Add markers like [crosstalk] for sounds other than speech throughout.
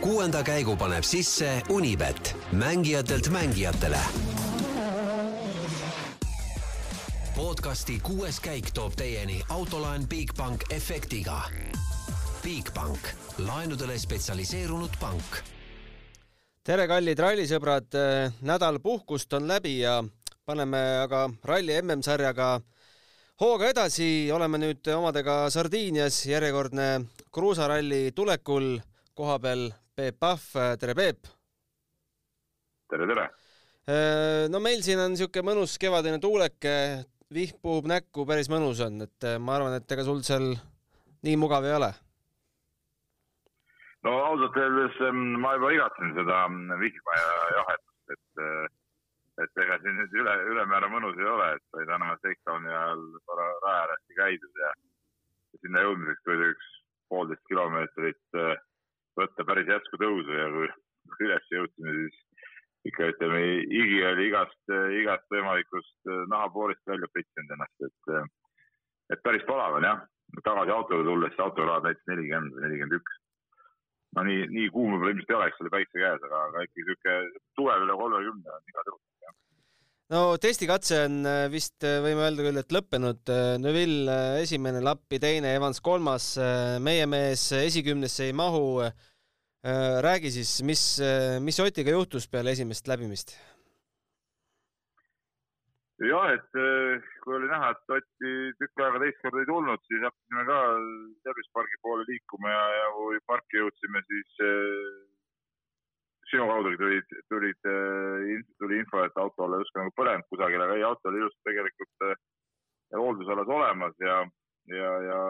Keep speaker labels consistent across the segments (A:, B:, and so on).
A: kuuenda käigu paneb sisse Unibet, mängijatelt mängijatele. podcasti kuues käik toob teieni autolaen Bigbank efektiga. Bigbank, laenudele spetsialiseerunud pank.
B: tere, kallid rallisõbrad, nädal puhkust on läbi ja paneme aga ralli MM-sarjaga hooga edasi, oleme nüüd omadega Sardiinias, järjekordne kruusaralli tulekul koha peal Peep Pahv, tere Peep!
C: tere, tere!
B: no meil siin on niisugune mõnus kevadine tuuleke, vihm puhub näkku, päris mõnus on, et ma arvan, et ega sul seal nii mugav ei ole.
C: no ausalt öeldes ma juba igatsen seda vihma ja jahedust, et, et ega siin nüüd üle, ülemäära mõnus ei ole, et sai täna Shakedowni ajal korra raja ääresti käidud ja sinna jõudmiseks tuli üks poolteist kilomeetrit võtta päris järsku tõusu ja kui [laughs] üles jõudsime, siis ikka ütleme, higi oli igast, igast võimalikust nahapoolist välja pritsinud ennast, et, et päris palav on jah. tagasi autole tulles, see autoraad näitas nelikümmend nelikümmend üks. no nii, nii kuum võib-olla ilmselt ei oleks, oli päikse käes, aga, aga ikkagi sihuke suvel üle kolmekümne on igal juhul
B: no testikatse on vist, võime öelda küll, et lõppenud. Neville esimene lappi, teine, Evans kolmas. meie mees esikümnesse ei mahu. Räägi siis, mis, mis Otiga juhtus peale esimest läbimist?
C: jah, et kui oli näha, et Oti tükk aega teist korda ei tulnud, siis hakkasime ka tervisepargi poole liikuma ja, ja kui parki jõudsime, siis sinu kaudu tulid, tulid, tuli info, et auto oli justkui nagu põlenud kusagil, aga ei, auto oli ilusti tegelikult hooldusalas olemas ja, ja, ja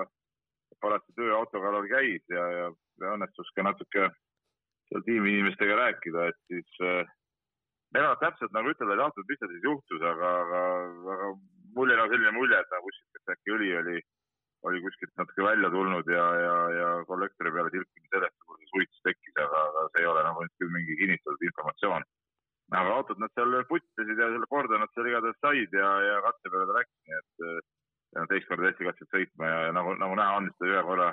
C: parajasti töö auto kallal käis ja, ja, ja õnnestus ka natuke seal tiimi inimestega rääkida, et siis äh, ega täpselt nagu ütelda ei tahtnud, mis seal siis juhtus, aga, aga, aga mul jäi nagu selline mulje, et nagu kuskilt äkki õli oli, oli kuskilt natuke välja tulnud ja, ja, ja kollektori peale tilkimine sellest, kui see suits tekkis, aga, aga see ei ole nagu nüüd küll mingi kinnitatud informatsioon. aga autot nad seal puttisid ja selle korda nad seal igatahes said ja, ja katse peale ta läks, nii et ja teist korda katsusid sõitma ja, nagu, nagu näha on, siis ta ühe korra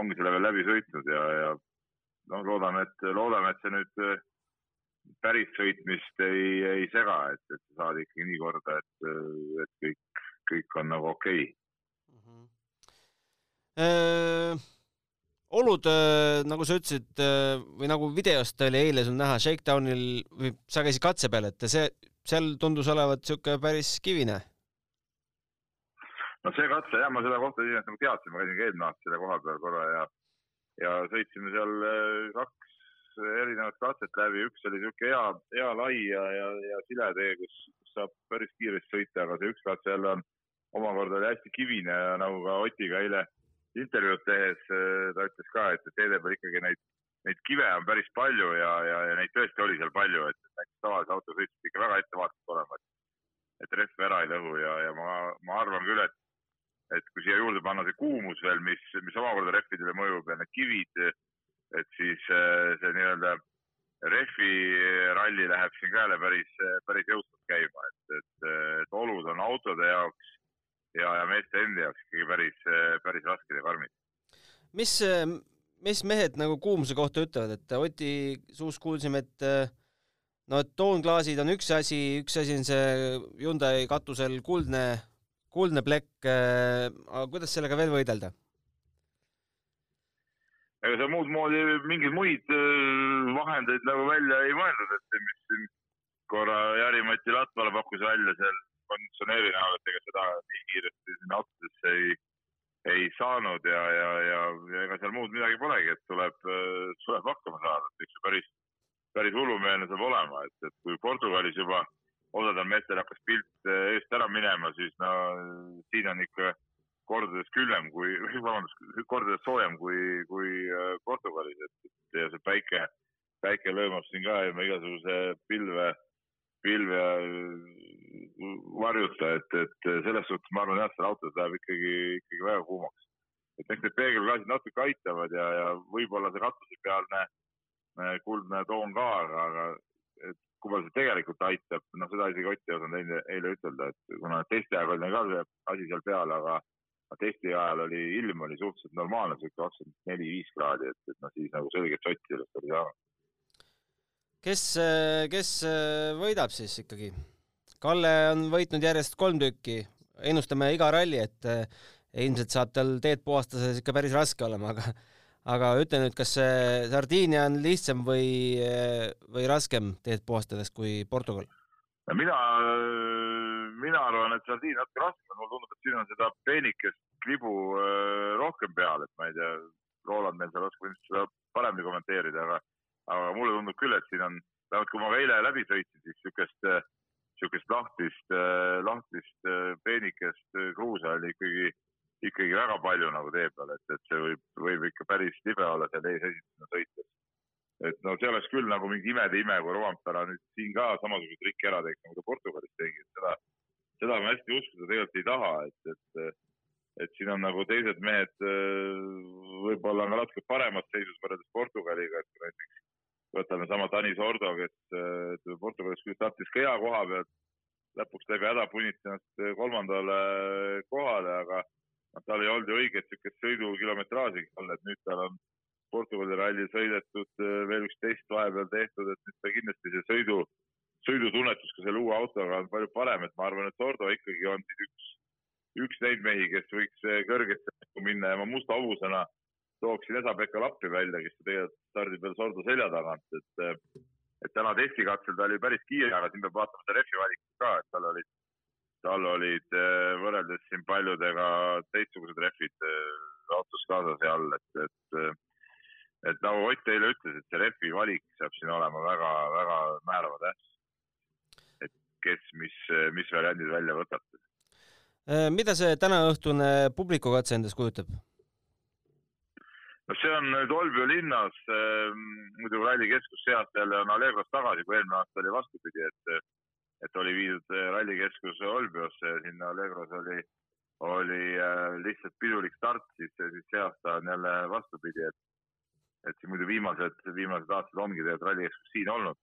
C: ongi selle veel läbi sõitnud ja, ja no loodame, et, loodame, et see nüüd päris sõitmist ei, ei sega, et, et sa saad ikkagi nii korda, et, et kõik, kõik on nagu okei okay. mm. -hmm.
B: Äh, olud, nagu sa ütlesid või nagu videost oli eile sul näha Shakedownil või sa käisid katse peal, et see, seal tundus olevat niisugune päris kivine.
C: No see katse jah, ma seda kohta iseenesest nagu teadsin, ma käisin ka eelmine aasta selle koha peal korra ja, ja sõitsime seal kaks erinevat katset läbi, üks oli niisugune hea, hea lai ja, ja, ja sile tee, kus saab päris kiiresti sõita, aga see üks katse jälle on omakorda oli hästi kivine ja nagu ka Otiga eile intervjuud tehes ta ütles ka, et teede peal ikkagi neid, neid kive on päris palju ja, ja, ja neid tõesti oli seal palju, et näiteks tavalise auto sõitsid ikka väga ettevaatlik olema, et, et rehve ära ei lõhu ja, ja ma, ma arvan küll, et, et kui siia juurde panna see kuumus veel, mis, mis omakorda rehvidele mõjub ja need kivid, et siis see nii-öelda rehvi ralli läheb siin ka jälle päris, päris jõudsalt käima, et, et, et olud on autode jaoks ja, ja meeste endi jaoks ikkagi päris, päris rasked ja karmid.
B: mis, mis mehed nagu kuumuse kohta ütlevad, et Oti suust kuulsime, et no et toonklaasid on üks asi, üks asi on see Hyundai katusel kuldne, kuldne plekk, aga kuidas sellega veel võidelda?
C: ega sa muud moodi mingeid muid vahendeid nagu välja ei mõelnud, et mis siin korra Jari-Mati Latvala pakkus välja seal konditsioneeri näol, et ega seda nii kiiresti sinna autodesse ei, ei saanud ja, ja, ja, ja ega seal muud midagi polegi, et tuleb, tuleb hakkama saada, et eks see päris, päris hullumeelne saab olema, et, et kui Portugalis juba osadel meestel hakkas pilt eest ära minema, siis no siin on ikka kordades külmem kui, vabandust, kordades soojem kui, kui Portugalis, et, et ja see päike, päike löömab siin ka ilma igasuguse pilve, pilve varjuta, et, et selles suhtes ma arvan jah, seal autos läheb ikkagi, ikkagi väga kuumaks. et eks need peegelklaasid natuke aitavad ja, ja võib-olla see katusepealne kuldne toon ka, aga, aga et kui palju see tegelikult aitab, noh, seda isegi Ott ei osanud eile, eile ütelda, et kuna teiste aeg oli ka see asi seal peal, aga, testi ajal oli ilm oli suhteliselt normaalne, sihuke kakskümmend neli, viis kraadi, et, et noh, siis nagu selget sotti sellest oli saanud.
B: kes, kes võidab siis ikkagi? Kalle on võitnud järjest kolm tükki, ennustame iga ralli, et eh, ilmselt saab tal teed puhastades ikka päris raske olema, aga aga ütle nüüd, kas see Sardiinia on lihtsam või, või raskem teed puhastades kui Portugal?
C: mina, mina arvan, et Sardiinia natuke raskem, mulle tundub, et siin on seda peenikest klibu äh, rohkem peal, et ma ei tea, Roland meil seal oskab ilmselt seda paremini kommenteerida, aga, aga mulle tundub küll, et siin on, vähemalt kui ma ka eile läbi sõitsin, siis niisugust, niisugust lahtist, lahtist peenikest kruusa oli ikkagi ikkagi väga palju nagu tee peal, et, et see võib, võib ikka päris libe olla seal ees esimesena sõites. et no see oleks küll nagu mingi imede ime, kui Rompera nüüd siin ka samasuguse triki ära teeks, nagu ta Portugalis tegi, et seda, seda ma hästi uskuda tegelikult ei taha, et, et, et siin on nagu teised mehed võib-olla on ka natuke paremas seisus võrreldes Portugaliga, et näiteks võtame sama Tanis Ordo, kes Portugalis küll startis ka hea koha pealt, lõpuks läbi häda punitas ennast kolmandale kohale, aga noh, tal ei olnud ju õiget niisugust sõidukilometraaži all, et nüüd tal on Portugali ralli sõidetud, äh, veel üks test vahepeal tehtud, et nüüd ta kindlasti see sõidu, sõidutunnetus ka selle uue autoga on palju parem, et ma arvan, et Sordo ikkagi on siis üks, üks neid mehi, kes võiks kõrgesse minna ja ma musta hobusena tooksin Esa-Pekka Lappi välja, kes tegelikult stardib veel Sordo selja tagant, et äh, et täna testikatsel ta oli päris kiire, aga siin peab vaatama seda refi valikut ka, et tal olid tal olid eh, võrreldes siin paljudega teistsugused rehvid eh, autos kaasas ja all, et, et eh, et nagu Ott eile ütles, et see rehvi valik saab siin olema väga-väga määrava tähtsus. et kes, mis, mis variandid välja võtab.
B: mida see tänaõhtune publikukatse endast kujutab?
C: No see on nüüd Olbio linnas, muidu rallikeskus see aasta jälle on Allegros tagasi, kui eelmine aasta oli vastupidi, et et oli viidud äh, rallikeskus Olbiosse ja sinna Allegros oli, oli äh, lihtsalt pidulik start, siis, siis see aasta on jälle vastupidi, et, et siin muidu viimased, viimased aastad ongi tegelikult rallikeskus siin olnud.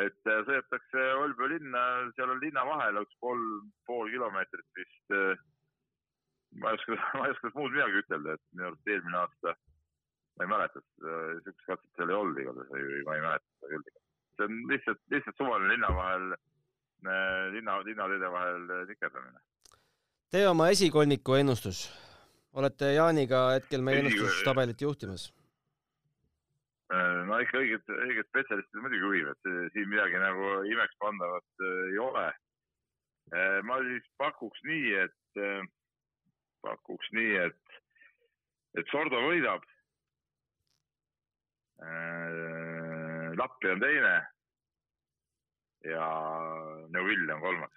C: et äh, sõidetakse Olbio linna, seal on linna vahel üks kolm pool kilomeetrit vist. ma ei oska, [laughs] ma ei oska muud midagi ütelda, et minu arust eelmine aasta, ma ei mäleta, sihukest katset seal ei olnud igatahes või ma ei mäleta seda küll. see on lihtsalt, lihtsalt suvaline linna vahel linna, linnateede vahel nikerdamine.
B: tee oma esikolmiku ennustus. olete Jaaniga hetkel meie ennustustabelit juhtimas?
C: Äh, no ikka õiged, õiged spetsialistid muidugi juhivad, siin midagi nagu imeks pandavat äh, ei ole. Äh, ma siis pakuks nii, et, pakuks nii, et, et Sordo võidab. Lappi on teine ja Neuvill on kolmas.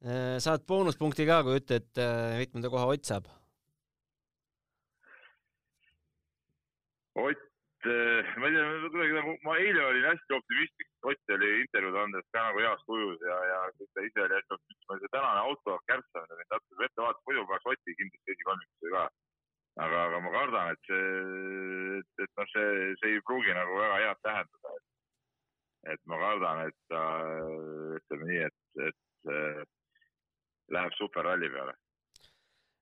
B: Äh, saad boonuspunkti ka, kui ütled, äh, mitmenda koha Ott saab?
C: Ott, äh, ma ei tea, kuidagi nagu ma eile olin hästi optimistlik, Ott oli intervjuud andes ka nagu heas tujus ja, ja ta ise oli hästi optimistlik, see tänane auto mind natuke ette vaatas, muidu paneks Oti kindlasti esikolmikusse ka. Aga, aga ma kardan, et see, et, et noh, see, see ei pruugi nagu väga head tähendada, et ma kardan, et ta ütleme nii, et, et läheb superralli peale.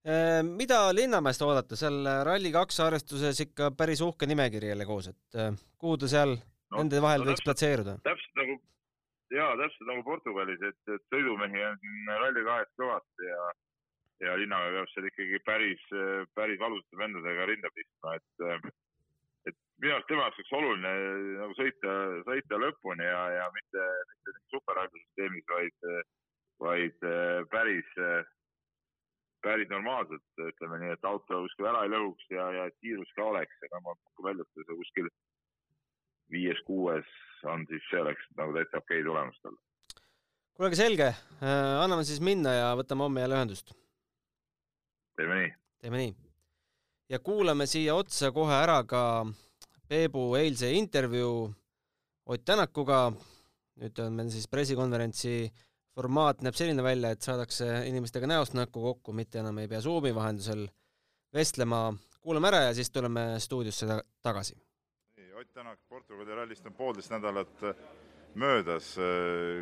B: Äh, mida Linnamäest oodata, seal Rally2 arvestuses ikka päris uhke nimekiri jälle koos, et äh, kuhu ta seal no, nende vahel no, võiks täpselt, platseeruda?
C: täpselt nagu, jaa, täpselt nagu Portugalis, et, et sõidumehi on siin Rally2-s kõvasti ja ja Linnamäe peab seal ikkagi päris, päris valusate vendadega rinda pistma, et minu arust tema jaoks oleks oluline nagu sõita, sõita lõpuni ja, ja mitte, mitte superrallisüsteemis, vaid, vaid päris, päris normaalselt, ütleme nii, et auto kuskil ära ei lõhuks ja, ja kiirus ka oleks, aga ma pakun välja, et see kuskil viies-kuues on siis, see oleks nagu täitsa okei tulemus talle.
B: kuule, aga selge, anname siis minna ja võtame homme jälle ühendust.
C: Teeme nii.
B: teeme nii. ja kuulame siia otsa kohe ära ka Peebu eilse intervjuu Ott Tänakuga. nüüd on meil siis pressikonverentsi formaat näeb selline välja, et saadakse inimestega näost näkku kokku, mitte enam ei pea Zoomi vahendusel vestlema. kuulame ära ja siis tuleme stuudiosse tagasi.
D: Ott Tänak, Portugali rallist on poolteist nädalat möödas.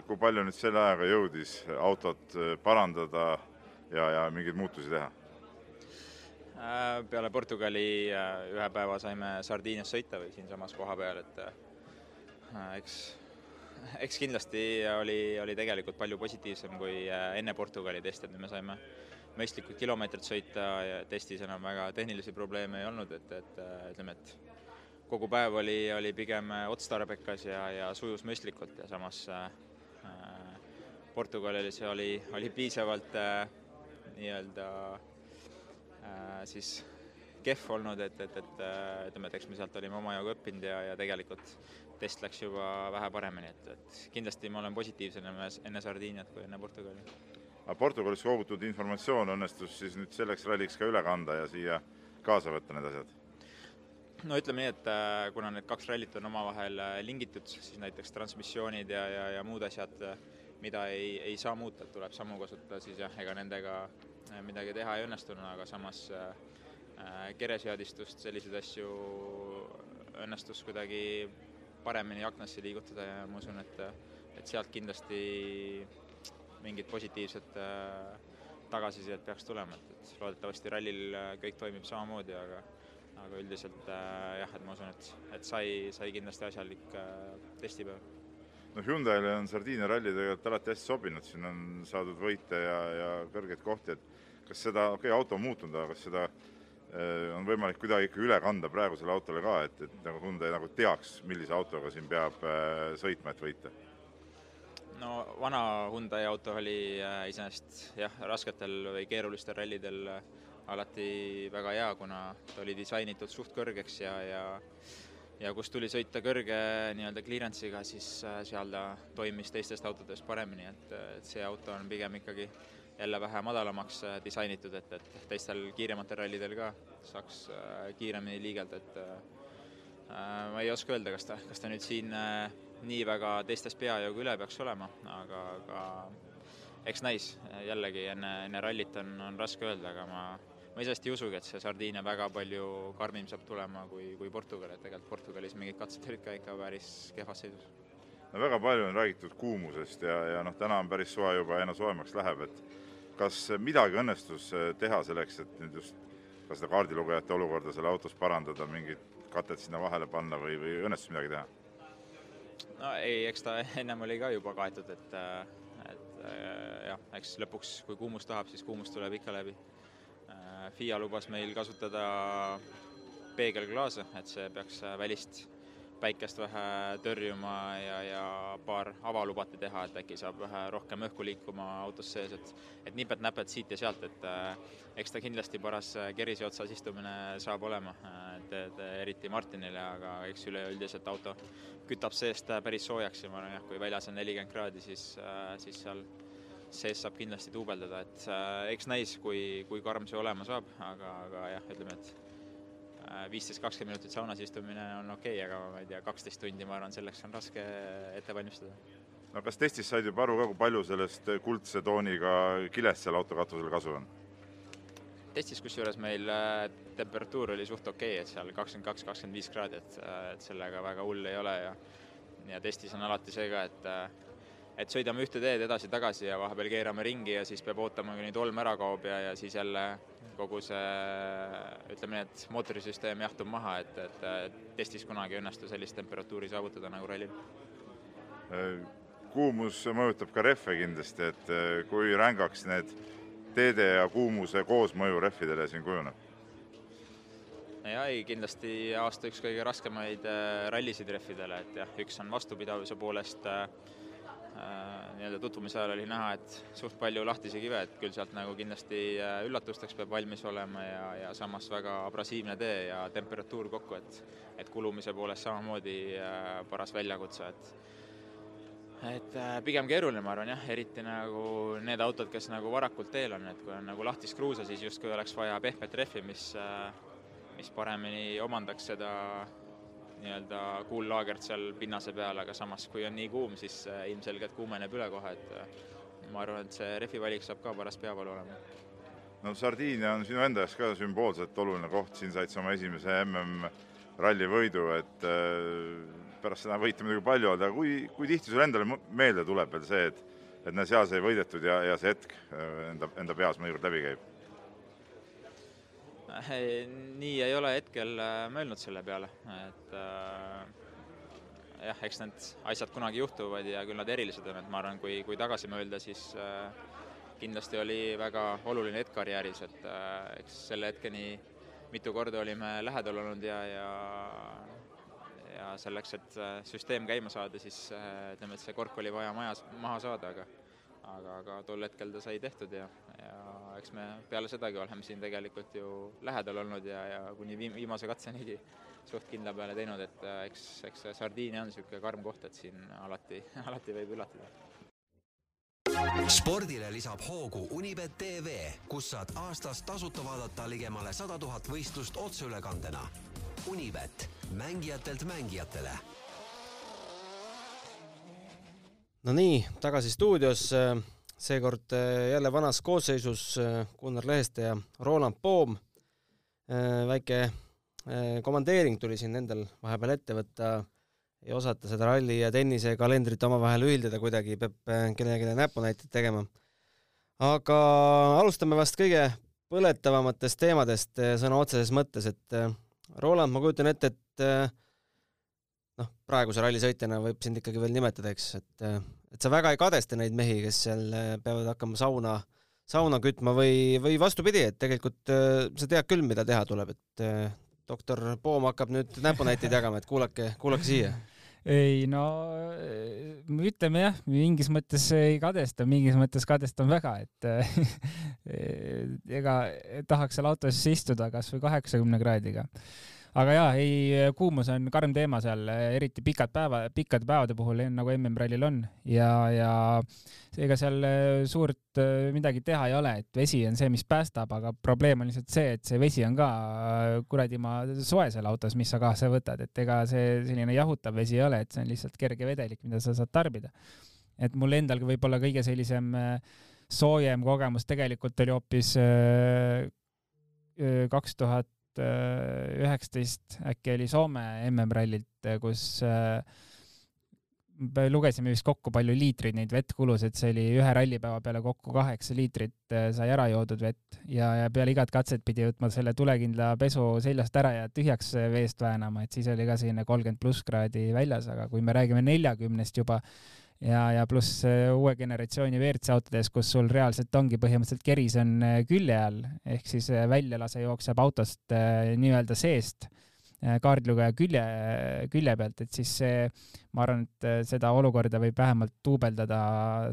D: kui palju nüüd selle ajaga jõudis autot parandada ja, ja mingeid muutusi teha?
E: Äh, peale Portugali äh, ühe päeva saime Sardiinias sõita või siinsamas kohapeal, et eks, eks kindlasti oli, oli tegelikult palju positiivsem kui enne Portugali testi, et me saime mõistlikud kilomeetrid sõita ja testis enam väga tehnilisi probleeme ei olnud, et, et ütleme, et kogu päev oli, oli pigem otstarbekas ja, ja sujus mõistlikult ja samas äh, Portugalis oli, oli piisavalt äh, nii-öelda äh, siis kehv olnud, et, et, et äh, ütleme, et eks me sealt olime omajagu õppinud ja, ja tegelikult test läks juba vähe paremini, et, et kindlasti ma olen positiivsem enne, Sardiiniat kui enne Portugali.
D: aga Portugalis kogutud informatsioon õnnestus siis nüüd selleks ralliks ka üle kanda ja siia kaasa võtta need asjad?
E: no ütleme nii, et äh, kuna need kaks rallit on omavahel äh, lingitud, siis näiteks transmissioonid ja, ja, ja muud asjad äh, mida ei, ei saa muuta, tuleb sammu kasutada, siis jah, ega nendega äh, midagi teha ei õnnestunud, aga samas äh, äh, kereseadistust, selliseid asju õnnestus kuidagi paremini aknasse liigutada ja ma usun, et, et sealt kindlasti mingid positiivsed tagasisidet peaks tulema, et, et loodetavasti rallil kõik toimib samamoodi, aga aga üldiselt jah, et ma usun, et, et sai, sai kindlasti asjalik testipäev.
D: Noh, Hyundai'le on Sardiinia ralli tegelikult alati hästi sobinud, siin on saadud võite ja, ja kõrgeid kohti, et kas seda, okei okay,, auto on muutunud, aga kas seda äh, on võimalik kuidagi ikka üle kanda praegusele autole ka, et, et nagu Hyundai nagu teaks, millise autoga siin peab äh, sõitma, et võita?
E: no vana Hyundai auto oli äh, iseenesest jah, rasketel või keerulistel rallidel alati väga hea, kuna ta oli disainitud suht kõrgeks ja, ja ja kus tuli sõita kõrge nii-öelda clearance'iga, siis seal ta toimis teistest autodest paremini, et, et see auto on pigem ikkagi jälle vähe madalamaks äh, disainitud, et, et teistel kiirematel rallidel ka saaks äh, kiiremini liigelda, et ma ei oska öelda, kas ta, kas ta nüüd siin nii väga teistest peajooga üle peaks olema, aga, aga eks näis, jällegi enne, enne rallit on, on raske öelda, aga ma ma iseenesest ei usugi, et see Sardiinia väga palju karmim saab tulema kui, kui Portugal, et tegelikult Portugalis mingid katsed olid ka ikka päris kehvas seisus.
D: no väga palju on räägitud kuumusest ja, ja noh, täna on päris soe juba, aina soojemaks läheb, et kas midagi õnnestus äh, teha selleks, et nüüd just ka seda kaardilugejate olukorda seal autos parandada, mingid katet sinna vahele panna või, või õnnestus midagi teha?
E: no ei, eks ta [laughs] ennem oli ka juba kaetud, et, äh, et äh, jah, eks lõpuks, kui kuumus tahab, siis kuumus tuleb ikka läbi FIA lubas meil kasutada peegelklaase, et see peaks välist päikest vähe tõrjuma ja, ja paar ava lubati teha, et äkki saab vähe rohkem õhku liikuma autos sees, et et nipet-näpet siit ja sealt, et äh, eks ta kindlasti paras kerise otsas istumine saab olema, et, et eriti Martinile, aga eks üleüldiselt auto kütab seest päris soojaks ja ma arvan jah, kui väljas on nelikümmend kraadi, siis äh,, siis seal sees saab kindlasti duubeldada, et äh, eks näis, kui, kui karm see olema saab, aga, aga jah, ütleme, et äh, viisteist, kakskümmend minutit saunas istumine on okei okay,, aga ma ei tea, kaksteist tundi, ma arvan, selleks on raske ette valmistada.
D: no kas testis said juba aru ka, kui palju sellest kuldse tooniga kilest seal auto katusel kasu on?
E: testis kusjuures meil äh, temperatuur oli suht okei okay,, et seal kakskümmend kaks, kakskümmend viis kraadi, et, äh, et sellega väga hull ei ole ja ja testis on alati see ka, et et sõidame ühte teed edasi-tagasi ja vahepeal keerame ringi ja siis peab ootama, kuni tolm ära kaob ja, ja siis jälle kogu see ütleme nii, et mootorisüsteem jahtub maha, et, et testis kunagi ei õnnestu sellist temperatuuri saavutada nagu rallil.
D: kuumus mõjutab ka rehve kindlasti, et kui rängaks need teede ja kuumuse koosmõju rehvidele siin kujuneb?
E: jaa, ei kindlasti aasta üks kõige raskemaid äh, rallisid rehvidele, et jah, üks on vastupidavuse poolest äh, Äh, nii-öelda tutvumise ajal oli näha, et suht palju lahtisi kive, et küll sealt nagu kindlasti äh, üllatusteks peab valmis olema ja, ja samas väga abrasiivne tee ja temperatuur kokku, et et kulumise poolest samamoodi äh, paras väljakutse, et et pigem keeruline, ma arvan jah, eriti nagu need autod, kes nagu varakult teel on, et kui on nagu lahtist kruusa, siis justkui oleks vaja pehmet rehvi, mis mis paremini omandaks seda nii-öelda kuullaagert seal pinnase peal, aga samas, kui on nii kuum, siis äh, ilmselgelt kuumeneb üle kohe, et äh, ma arvan, et see rehvi valik saab ka paras peavalu olema.
D: no Sardiinia on sinu enda jaoks ka sümboolselt oluline koht, siin said sa oma esimese MM-ralli võidu, et äh, pärast seda võite muidugi palju olnud, aga kui, kui tihti sulle endale meelde tuleb veel see, et et näe, seal sai võidetud ja, ja see hetk enda, enda peas mõnikord läbi käib?
E: Nii ei ole hetkel mõelnud selle peale, et jah, eks need asjad kunagi juhtuvad ja küll nad erilised on, et ma arvan, kui, kui tagasi mõelda, siis kindlasti oli väga oluline hetk karjääris, et eks selle hetkeni mitu korda olime lähedal olnud ja, ja ja selleks, et äh, süsteem käima saada, siis äh, ütleme, et see kork oli vaja majas, maha saada, aga aga, aga tol hetkel ta sai tehtud ja eks me peale sedagi oleme siin tegelikult ju lähedal olnud ja, ja kuni viim-, viimase katsenigi suht kindla peale teinud, et äh, eks, eks see Sardiinia on niisugune karm koht, et siin alati, [laughs] alati võib üllatada.
A: Spordile lisab hoogu Unibet tv, kus saad aastas tasuta vaadata ligemale sada tuhat võistlust otseülekandena. Unibet, mängijatelt mängijatele.
B: no nii, tagasi stuudios, seekord eh, jälle vanas koosseisus eh, Gunnar Leheste ja Roland Poom. Eh, väike komandeering tuli siin endal vahepeal ette võtta, ei osata seda ralli ja tennise kalendrit omavahel ühildada kuidagi, peab kellelegi näpunäiteid tegema. aga alustame vast kõige põletavamatest teemadest sõna otseses mõttes, et Roland, ma kujutan ette, et äh, noh, praeguse rallisõitjana võib sind ikkagi veel nimetada, eks, et, äh, et sa väga ei kadesta neid mehi, kes seal äh, peavad hakkama sauna, sauna kütma või, või vastupidi, et tegelikult sa tead küll, mida teha tuleb, et doktor Poom hakkab nüüd näpunäiteid jagama, et kuulake, kuulake siia.
F: Ei no ütleme jah, mingis mõttes ei kadesta, mingis mõttes kadestan väga, et [laughs] ega tahaks seal autos istuda kasvõi kaheksakümne kraadiga aga jaa, ei, kuumus on karm teema seal, eriti pikad päeva, pikkade päevade puhul, nagu MM-rallil on ja, ja ega seal äh, suurt äh, midagi teha ei ole, et vesi on see, mis päästab, aga probleem on lihtsalt see, et see vesi on ka äh, kuradi ma soe seal autos, mis sa kaasa võtad, et ega see selline jahutav vesi ei ole, et see on lihtsalt kerge vedelik, mida sa saad tarbida. et mul endalgi võib-olla kõige sellisem soojem kogemus tegelikult oli hoopis kaks tuhat tuhat üheksateist äkki oli Soome MM-rallilt, kus äh, lugesime vist kokku, palju liitreid neid vett kulus, et see oli ühe rallipäeva peale kokku kaheksa liitrit äh, sai ära joodud vett. Ja, ja peale igat katset pidi võtma selle tulekindla pesu seljast ära ja tühjaks veest väänama, et siis oli ka selline kolmkümmend pluss kraadi väljas, aga kui me räägime neljakümnest juba, ja, ja pluss uue generatsiooni WRC autodes, kus sul reaalselt ongi põhimõtteliselt keris on äh, külje all, ehk siis äh, väljalase jookseb autost äh, nii-öelda seest kaardilugeja külje, külje pealt, et siis see, ma arvan, et seda olukorda võib vähemalt duubeldada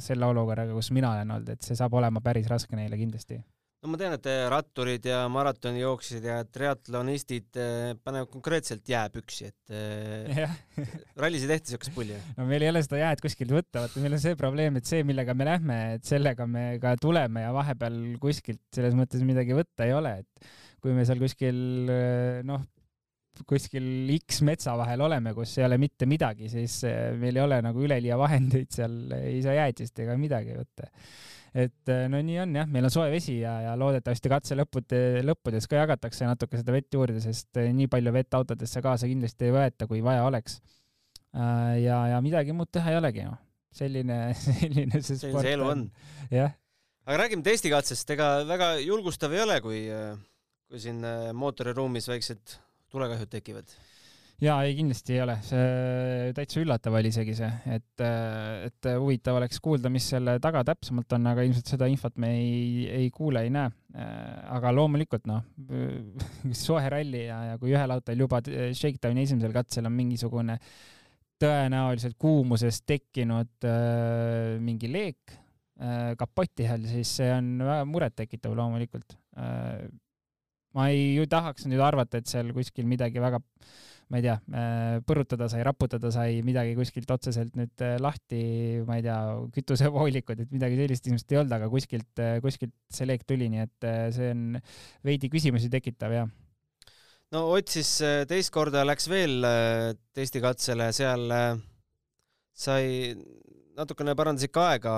F: selle olukorraga, kus mina olen olnud, et see saab olema päris raske neile kindlasti
B: no ma tean, et ratturid ja maratonijooksjad ja triatlonistid eh, panevad konkreetselt jääpüksi, et eh, rallis ei tehta siukest pulli?
F: no meil ei ole seda jääd kuskilt võtta, vaata meil on see probleem, et see, millega me lähme, et sellega me ka tuleme ja vahepeal kuskilt selles mõttes midagi võtta ei ole, et kui me seal kuskil eh, noh, kuskil X metsa vahel oleme, kus ei ole mitte midagi, siis meil ei ole nagu üleliia vahendeid seal, ei saa jäätist ega midagi võtta et äh, no nii on jah, meil on soe vesi ja, ja loodetavasti katse lõppude, lõppudes ka jagatakse natuke seda vett juurde, sest äh, nii palju vett autodesse kaasa kindlasti ei võeta, kui vaja oleks. Äh, ja, ja midagi muud teha ei olegi, noh. selline, [laughs] selline see sport
B: selline see elu on.
F: jah.
B: aga räägime testikatsest, ega väga julgustav ei ole, kui, kui siin mootoriruumis väiksed tulekahjud tekivad
F: jaa, ei kindlasti ei ole, see täitsa üllatav oli isegi see, et, et huvitav oleks kuulda, mis selle taga täpsemalt on, aga ilmselt seda infot me ei, ei kuule, ei näe. aga loomulikult noh, [laughs] soe ralli ja, ja kui ühel autol juba shakedowni esimesel katsel on mingisugune tõenäoliselt kuumusest tekkinud äh, mingi leek äh, kapoti all, siis see on väga murettekitav loomulikult äh,. ma ei tahaks nüüd arvata, et seal kuskil midagi väga äh, ma ei tea, äh, põrutada sai, raputada sai midagi kuskilt otseselt nüüd äh, lahti, ma ei tea, kütusevoolikud, et midagi sellist ilmselt ei olnud, aga kuskilt, äh, kuskilt see leek tuli, nii et see on veidi küsimusi tekitav, jah.
B: No Ott siis teist korda läks veel testikatsele, seal sai natukene parandas ikka aega,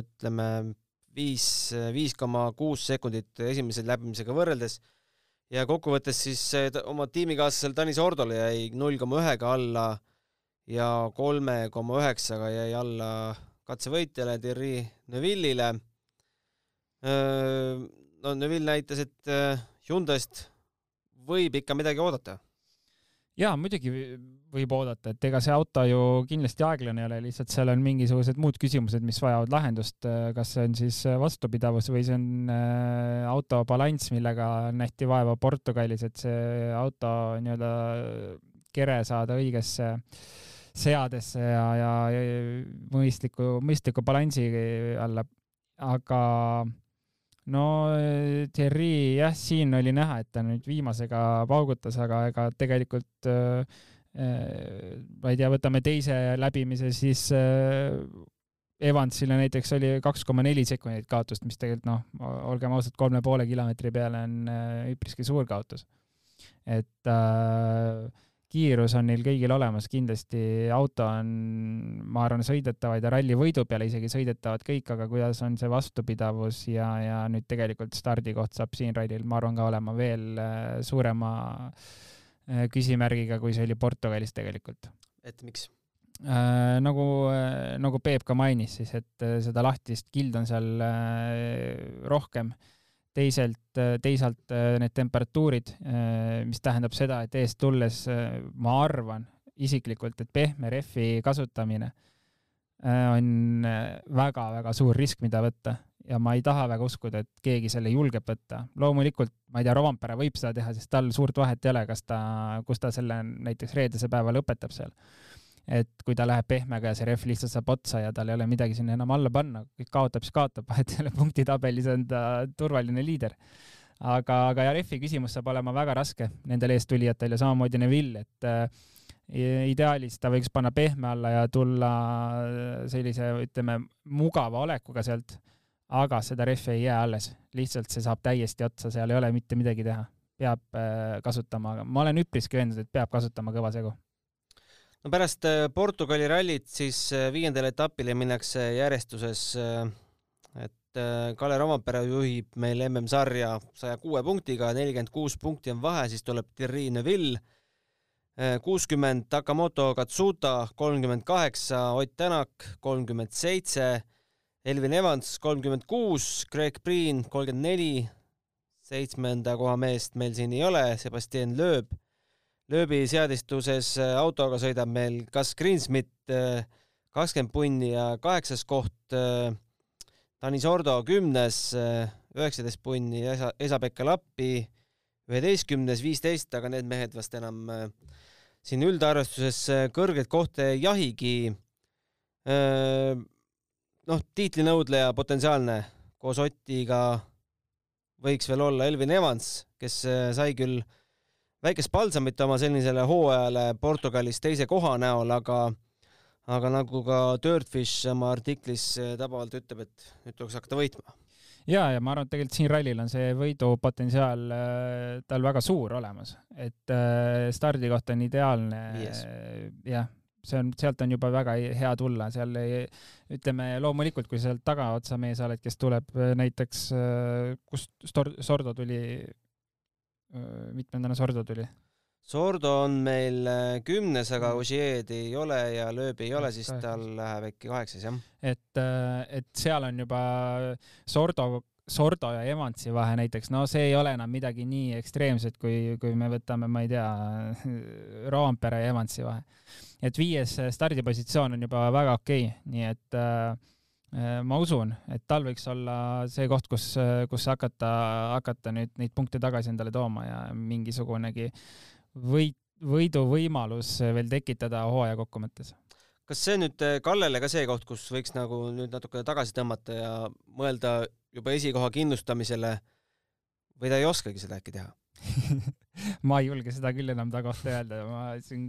B: ütleme viis, viis koma kuus sekundit esimese läbimisega võrreldes ja kokkuvõttes siis oma tiimikaaslasel Tanis Ordole jäi null koma ühega alla ja kolme koma üheksaga jäi alla katsevõitjale Thierry Neuvillile. no Neuville näitas, et Hyundai'st võib ikka midagi oodata
F: jaa, muidugi võib oodata, et ega see auto ju kindlasti aeglane ei ole, lihtsalt seal on mingisugused muud küsimused, mis vajavad lahendust, kas see on siis vastupidavus või see on äh, auto balanss, millega nähti vaeva Portugalis, et see auto nii-öelda kere saada õigesse seadesse ja, ja mõistliku, mõistliku balansi alla. aga no eh, Thierry jah, siin oli näha, et ta nüüd viimasega paugutas, aga ega tegelikult äh, ma ei tea, võtame teise läbimise, siis äh, Evansile näiteks oli kaks koma neli sekundit kaotust, mis tegelikult noh, olgem ausad, kolme poole kilomeetri peale on üpriski suur kaotus. et äh, kiirus on neil kõigil olemas, kindlasti auto on, ma arvan, sõidetavaid ja ralli võidu peale isegi sõidetavad kõik, aga kuidas on see vastupidavus ja, ja nüüd tegelikult stardikoht saab siin rallil, ma arvan, ka olema veel äh, suurema äh, küsimärgiga, kui see oli Portugalis tegelikult.
B: et miks?
F: Äh, nagu nagu Peep ka mainis siis, et seda lahtist kildu on seal rohkem teiselt, teisalt äh, need temperatuurid, äh, mis tähendab seda, et eest tulles äh, ma arvan isiklikult, et pehme rehvi kasutamine on väga-väga suur risk, mida võtta ja ma ei taha väga uskuda, et keegi selle julgeb võtta. loomulikult, ma ei tea, Rovampere võib seda teha, sest tal suurt vahet ei ole, kas ta, kus ta selle näiteks reedese päeva lõpetab seal et kui ta läheb pehmega ja see rehv lihtsalt saab otsa ja tal ei ole midagi sinna enam alla panna, kõik kaotab, siis kaotab, [laughs] vahet ei ole, punktitabelis on ta turvaline liider. aga, aga ja rehvi küsimus saab olema väga raske nendel eestulijatel ja samamoodi Neville, et äh, ideaalis ta võiks panna pehme alla ja tulla sellise, ütleme, mugava olekuga sealt, aga seda rehvi ei jää alles, lihtsalt see saab täiesti otsa, seal ei ole mitte midagi teha, peab äh, kasutama, ma olen üpriski veendunud, et peab kasutama kõva segu
B: no pärast äh, Portugali rallit siis äh, viiendale etapile minnakse järjestuses, äh, et Kalle Rompere juhib meil MM-sarja saja kuue punktiga, nelikümmend kuus punkti on vahe, siis tuleb Thierry Neuville, kuuskümmend Takamoto Katsuta, kolmkümmend kaheksa Ott Tänak, kolmkümmend seitse Elvin Evans, kolmkümmend kuus, Greg Priin, kolmkümmend neli, seitsmenda koha meest meil siin ei ole, Sebastian Loeb lööbi seadistuses äh, autoga sõidab meil Gus Greensmit äh, kakskümmend punni ja kaheksas koht. Äh, Tanis Ordo kümnes, üheksateist punni, Esa, Esa-Pekka Lappi üheteistkümnes, viisteist, aga need mehed vast enam siin üldarvestuses kõrgeid kohti ei jahigi. noh, tiitlinõudleja potentsiaalne koos Otiga võiks veel olla Elvin Evans, kes sai küll väikest palsamit oma sellisele hooajale Portugalis teise koha näol, aga aga nagu ka Dirtfish oma artiklis tabavalt ütleb, et nüüd tuleks hakata võitma.
F: ja, ja ma arvan, et tegelikult siin rallil on see võidupotentsiaal äh, tal väga suur olemas, et äh, stardikoht on ideaalne. jah, see on, sealt on juba väga hea tulla, seal ei, ütleme loomulikult, kui sealt tagaotsa mees oled, kes tuleb äh, näiteks, kust Sordo tuli mitmendana Sordo tuli?
B: Sordo on meil äh, kümnes, aga Ožeed ei ole ja lööbi ei ole, siis tal läheb äkki kaheksas, jah.
F: et, äh, et seal on juba Sordo, Sordo ja Evansi vahe näiteks, no see ei ole enam midagi nii ekstreemset, kui, kui me võtame, ma ei tea, [laughs] Roompere ja Evansi vahe. et viies stardipositsioon on juba väga okei okay,, nii et äh, Äh, ma usun, et tal võiks olla see koht, kus, kus hakata, hakata nüüd neid punkte tagasi endale tooma ja mingisugunegi võit, võiduvõimalus veel tekitada hooaja kokkuvõttes.
B: kas see nüüd äh, Kallele ka see koht, kus võiks nagu nüüd natukene tagasi tõmmata ja mõelda juba esikoha kindlustamisele või ta ei oskagi seda äkki teha [laughs]
F: ma ei julge seda küll enam ta kohta öelda, ma siin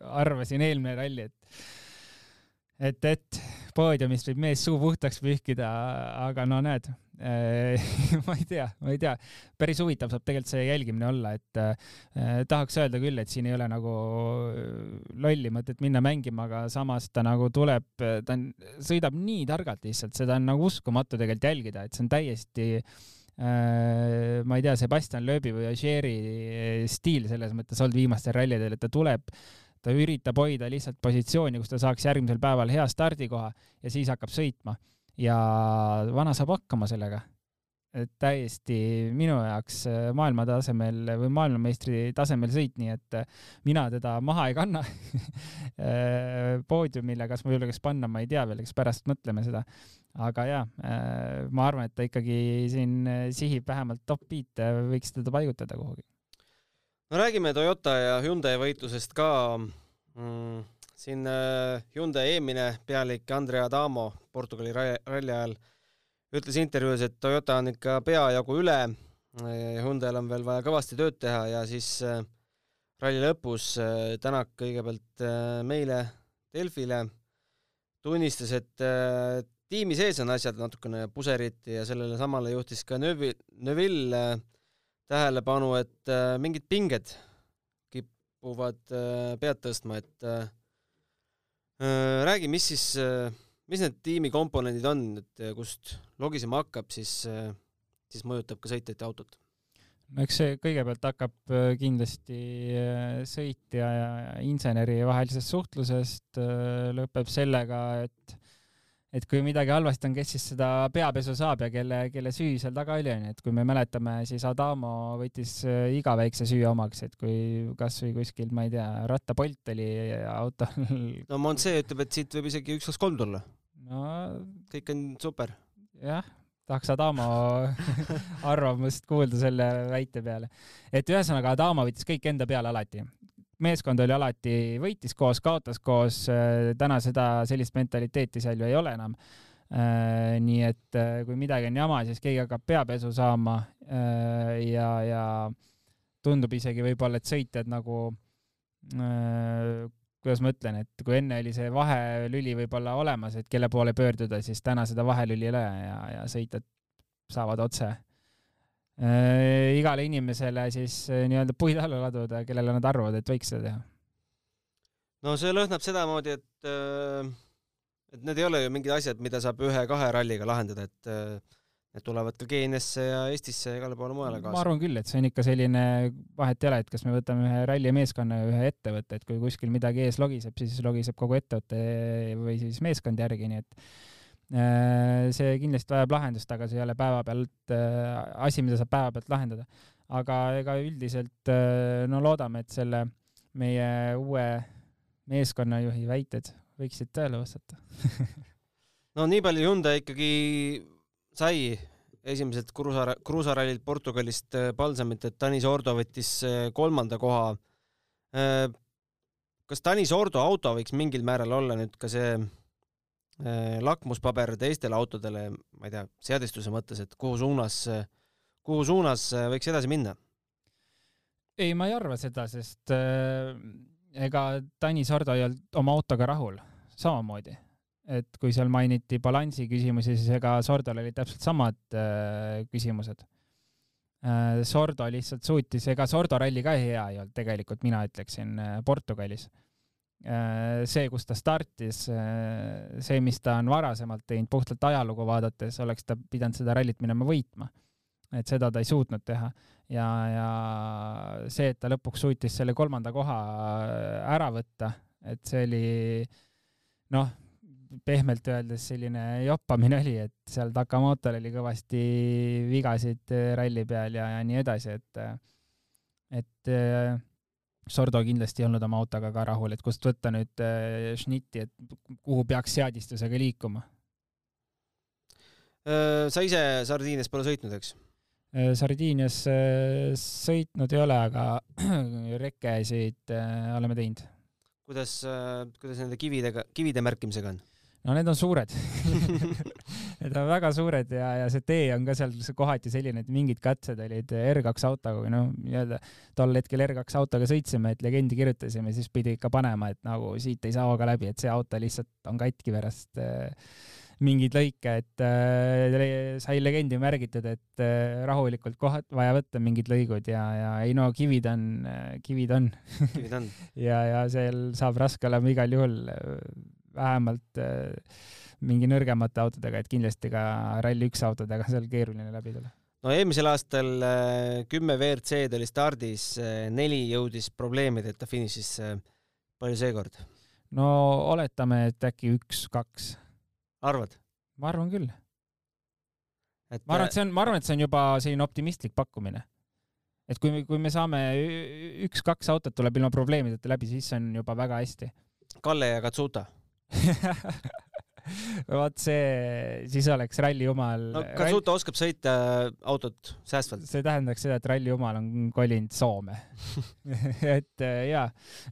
F: arvasin eelmine ralli, et et, et poodiumist võib mees suu puhtaks pühkida, aga no näed [laughs] ma ei tea, ma ei tea, päris huvitav saab tegelikult see jälgimine olla, et eh, tahaks öelda küll, et siin ei ole nagu lolli mõtet minna mängima, aga samas ta nagu tuleb, ta on, sõidab nii targalt lihtsalt, seda on nagu uskumatu tegelikult jälgida, et see on täiesti äh, ma ei tea, Sebastian Loebi või Ogieri stiil selles mõttes olnud viimastel rallidel, et ta tuleb äh, ta üritab hoida lihtsalt positsiooni, kus ta saaks järgmisel päeval hea stardikoha ja siis hakkab sõitma. ja vana saab hakkama sellega. täiesti minu jaoks maailma tasemel või maailmameistri tasemel sõit, nii et mina teda maha ei kanna [laughs] poodiumile, kas ma julgeks panna, ma ei tea veel, eks pärast mõtleme seda. aga jaa, ma arvan, et ta ikkagi siin sihib vähemalt top viite, võiks teda paigutada kuhugi.
B: No räägime Toyota ja Hyundai võitlusest ka mm siin äh, Hyundai eelmine pealik Andrea Adamo Portugali ralli ajal ütles intervjuus, et Toyota on ikka peajagu üle. Hyundai'l on veel vaja kõvasti tööd teha ja siis äh, ralli lõpus äh, Tänak kõigepealt meile Delfile tunnistas, et tiimi sees on asjad natukene puseriti ja sellele samale juhtis ka Neville, Neville tähelepanu, et mingid pinged kipuvad pead tõstma, et Äh, räägi, mis siis, äh, mis need tiimi komponendid on, et äh, kust logisema hakkab, siis, siis mõjutab ka sõitjate autot?
F: no eks see kõigepealt hakkab kindlasti sõitja ja inseneri vahelisest suhtlusest, lõpeb sellega, et et kui midagi halvasti on, kes siis seda peapesu saab ja kelle, kelle süü seal taga oli, onju, et kui me mäletame, siis Adamo võttis äh, iga väikse süü omaks, et kui kasvõi kuskil, ma ei tea, rattapolt oli autol. [laughs]
B: no Monse ütleb, et siit võib isegi üks, kaks, kolm tulla.
F: no
B: kõik on super.
F: jah, tahaks Adamo [laughs] arvamust kuulda selle väite peale. et ühesõnaga Adamo võttis kõik enda peale alati meeskond oli alati, võitis koos, kaotas koos, äh, täna seda, sellist mentaliteeti seal ju ei ole enam. Äh, nii et äh, kui midagi on jama, siis keegi hakkab peapesu saama ja, ja tundub isegi võib-olla, et sõitjad nagu, kuidas ma ütlen, et kui enne oli see vahelüli võib-olla olemas, et kelle poole pöörduda, siis täna seda vahelüli ei ole ja, ja sõitjad saavad otse äh, igale inimesele siis äh, nii-öelda puid alla laduda, kellele nad arvavad, et võiks seda teha.
B: no see lõhnab sedamoodi, et äh, et need ei ole ju mingid asjad, mida saab ühe-kahe ralliga lahendada, et äh, need tulevad ka Keeniasse ja Eestisse ja igale poole mujale kaasa.
F: ma arvan küll, et see on ikka selline, vahet ei ole, et kas me võtame ühe rallimeeskonna ja ühe ettevõtte, et kui kuskil midagi ees logiseb, siis logiseb kogu ettevõte või siis meeskond järgi, nii et Äh, see kindlasti vajab lahendust, aga see ei ole päevapealt äh, asi, mida saab päevapealt lahendada. aga ega üldiselt äh, no loodame, et selle meie uue meeskonnajuhi väited võiksid tõele vastata [laughs]
B: no nii palju Hyundai ikkagi sai esimeselt kruusa, kruusarallilt Portugalist palsamit, et Tanis Ordo võttis kolmanda koha. kas Tanis Ordo auto võiks mingil määral olla nüüd ka see Äh, lakmuspaber teistele autodele, ma ei tea, seadistuse mõttes, et kuhu suunas, kuhu suunas äh, võiks edasi minna?
F: ei, ma ei arva seda, sest äh, ega Tanis Ardo ei olnud oma autoga rahul, samamoodi. et kui seal mainiti balansi küsimusi, siis ega Sordol olid täpselt samad äh, küsimused äh,. Sordo lihtsalt suutis, ega Sordo ralli ka hea ei olnud tegelikult, mina ütleksin äh,, Portugalis Äh, see, kus ta startis, äh, see, mis ta on varasemalt teinud, puhtalt ajalugu vaadates, oleks ta pidanud seda rallit minema võitma. et seda ta ei suutnud teha ja, ja see, et ta lõpuks suutis selle kolmanda koha äh, ära võtta, et see oli noh, pehmelt öeldes selline joppamine oli, et seal Takamotol oli kõvasti vigasid ralli peal ja, ja nii edasi, et, et Sordo kindlasti ei olnud oma autoga ka rahul, et kust võtta nüüd äh, šnitti, et kuhu peaks seadistusega liikuma?
B: Äh, sa ise Sardiinias pole sõitnud, eks?
F: Äh, Sardiinias sõitnud ei ole, aga [clears throat] rekesid oleme teinud.
B: kuidas, kuidas nende kividega, kivide märkimisega on?
F: No need on suured. [laughs] Need on väga suured ja, ja see tee on ka seal kohati selline, et mingid katsed olid R2 autoga või noh, nii-öelda tol hetkel R2 autoga sõitsime, et legendi kirjutasime, siis pidi ikka panema, et nagu siit ei saa hooga läbi, et see auto lihtsalt on katki pärast äh, mingeid lõike, et äh, sai legendi märgitud, et äh, rahulikult kohad vaja võtta mingid lõigud ja, ja ei no kivid on äh,, kivid on.
B: Kivid on. [laughs]
F: Ja, ja seal saab raske olema igal juhul äh, vähemalt äh, mingi nõrgemate autodega, et kindlasti ka Rally1 autodega seal keeruline läbi tulla.
B: no eelmisel aastal äh, kümme WRC-d oli stardis, äh, neli jõudis probleemideta finišisse. palju seekord?
F: no oletame, et äkki üks-kaks.
B: arvad?
F: ma arvan küll. et ma arvan, et see on, ma arvan, et see on juba selline optimistlik pakkumine. et kui, kui me saame üks-kaks autot tuleb ilma probleemideta läbi, siis see on juba väga hästi.
B: Kalle ja Katsuta [laughs]
F: vot see, siis oleks ralli jumal.
B: no Katsuta rall... oskab sõita autot säästvalt.
F: see tähendaks seda, et ralli jumal on kolinud Soome [laughs] et äh, jaa,